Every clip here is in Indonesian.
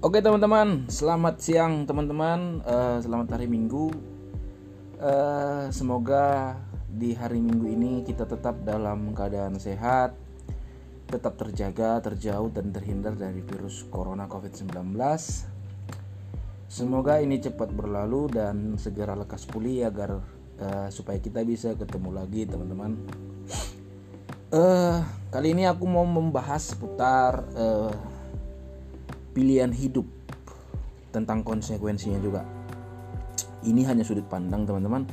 Oke teman-teman, selamat siang teman-teman, uh, selamat hari Minggu. Uh, semoga di hari Minggu ini kita tetap dalam keadaan sehat, tetap terjaga, terjauh dan terhindar dari virus corona COVID-19. Semoga ini cepat berlalu dan segera lekas pulih agar uh, supaya kita bisa ketemu lagi teman-teman. Uh, kali ini aku mau membahas seputar uh, pilihan hidup tentang konsekuensinya juga. Ini hanya sudut pandang teman-teman,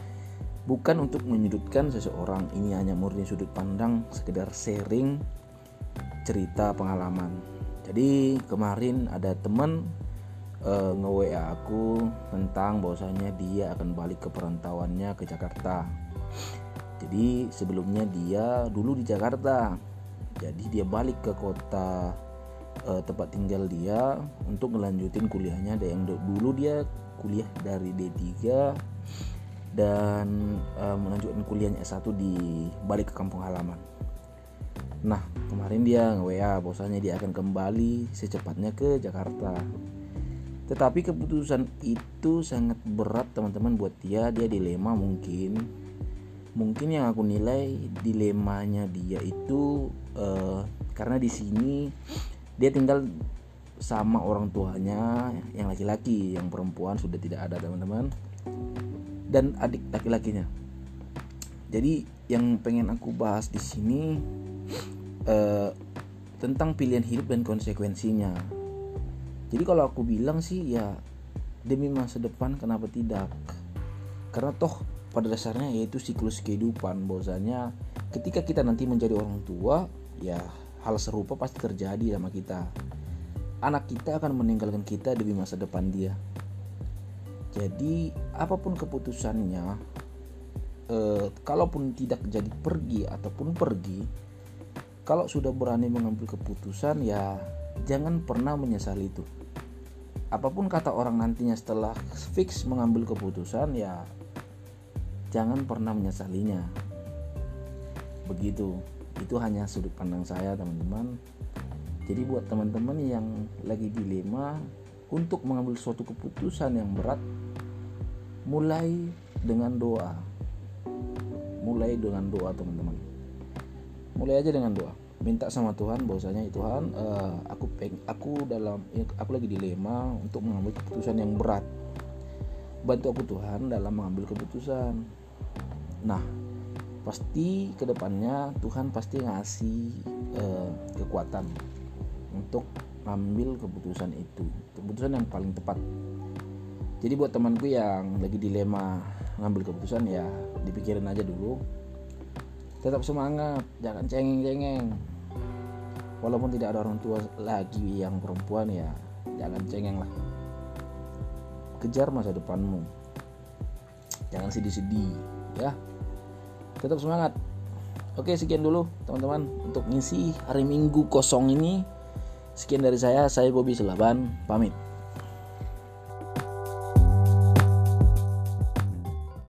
bukan untuk menyudutkan seseorang. Ini hanya murni sudut pandang, sekedar sharing cerita pengalaman. Jadi kemarin ada teman uh, nge-WA aku tentang bahwasanya dia akan balik ke perantauannya ke Jakarta. Jadi sebelumnya dia dulu di Jakarta. Jadi dia balik ke kota uh, tempat tinggal dia untuk melanjutin kuliahnya ada yang dulu dia kuliah dari D3 dan uh, melanjutkan kuliahnya S1 di balik ke kampung halaman. Nah, kemarin dia nge-WA bahwasanya dia akan kembali secepatnya ke Jakarta. Tetapi keputusan itu sangat berat teman-teman buat dia, dia dilema mungkin. Mungkin yang aku nilai dilemanya dia itu uh, karena di sini dia tinggal sama orang tuanya yang laki-laki yang perempuan sudah tidak ada teman-teman. Dan adik laki-lakinya. Jadi yang pengen aku bahas di sini eh, tentang pilihan hidup dan konsekuensinya. Jadi kalau aku bilang sih ya demi masa depan kenapa tidak? Karena toh pada dasarnya yaitu siklus kehidupan. Bahwasanya ketika kita nanti menjadi orang tua ya hal serupa pasti terjadi sama kita. Anak kita akan meninggalkan kita demi masa depan dia. Jadi apa pun keputusannya, eh, kalaupun tidak jadi pergi ataupun pergi, kalau sudah berani mengambil keputusan ya jangan pernah menyesali itu. Apa pun kata orang nantinya setelah fix mengambil keputusan ya jangan pernah menyesalinya. Begitu itu hanya sudut pandang saya teman-teman. Jadi buat teman-teman yang lagi dilema untuk mengambil suatu keputusan yang berat mulai dengan doa. Mulai dengan doa teman-teman. Mulai aja dengan doa. Minta sama Tuhan bahwasanya Tuhan uh, aku peng aku dalam aku lagi dilema untuk mengambil keputusan yang berat. Bantu aku Tuhan dalam mengambil keputusan. Nah pasti ke depannya Tuhan pasti ngasih eh, kekuatan untuk ngambil keputusan itu keputusan yang paling tepat. Jadi buat temanku yang lagi dilema ngambil keputusan ya dipikirin aja dulu. Tetap semangat jangan cengeng-cengeng. Walaupun tidak ada orang tua lagi yang perempuan ya jangan cengeng lah. Kejar masa depanmu. Jangan sedih-sedih ya tetap semangat. Oke sekian dulu teman-teman untuk ngisi hari minggu kosong ini. Sekian dari saya saya Bobby Selaban pamit